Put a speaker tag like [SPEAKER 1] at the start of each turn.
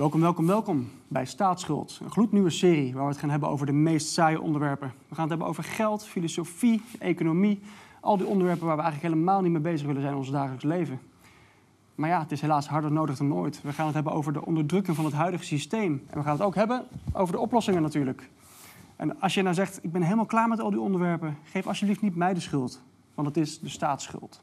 [SPEAKER 1] Welkom, welkom, welkom bij Staatsschuld. Een gloednieuwe serie waar we het gaan hebben over de meest saaie onderwerpen. We gaan het hebben over geld, filosofie, economie. Al die onderwerpen waar we eigenlijk helemaal niet mee bezig willen zijn in ons dagelijks leven. Maar ja, het is helaas harder nodig dan ooit. We gaan het hebben over de onderdrukking van het huidige systeem. En we gaan het ook hebben over de oplossingen natuurlijk. En als je nou zegt, ik ben helemaal klaar met al die onderwerpen, geef alsjeblieft niet mij de schuld. Want het is de staatsschuld.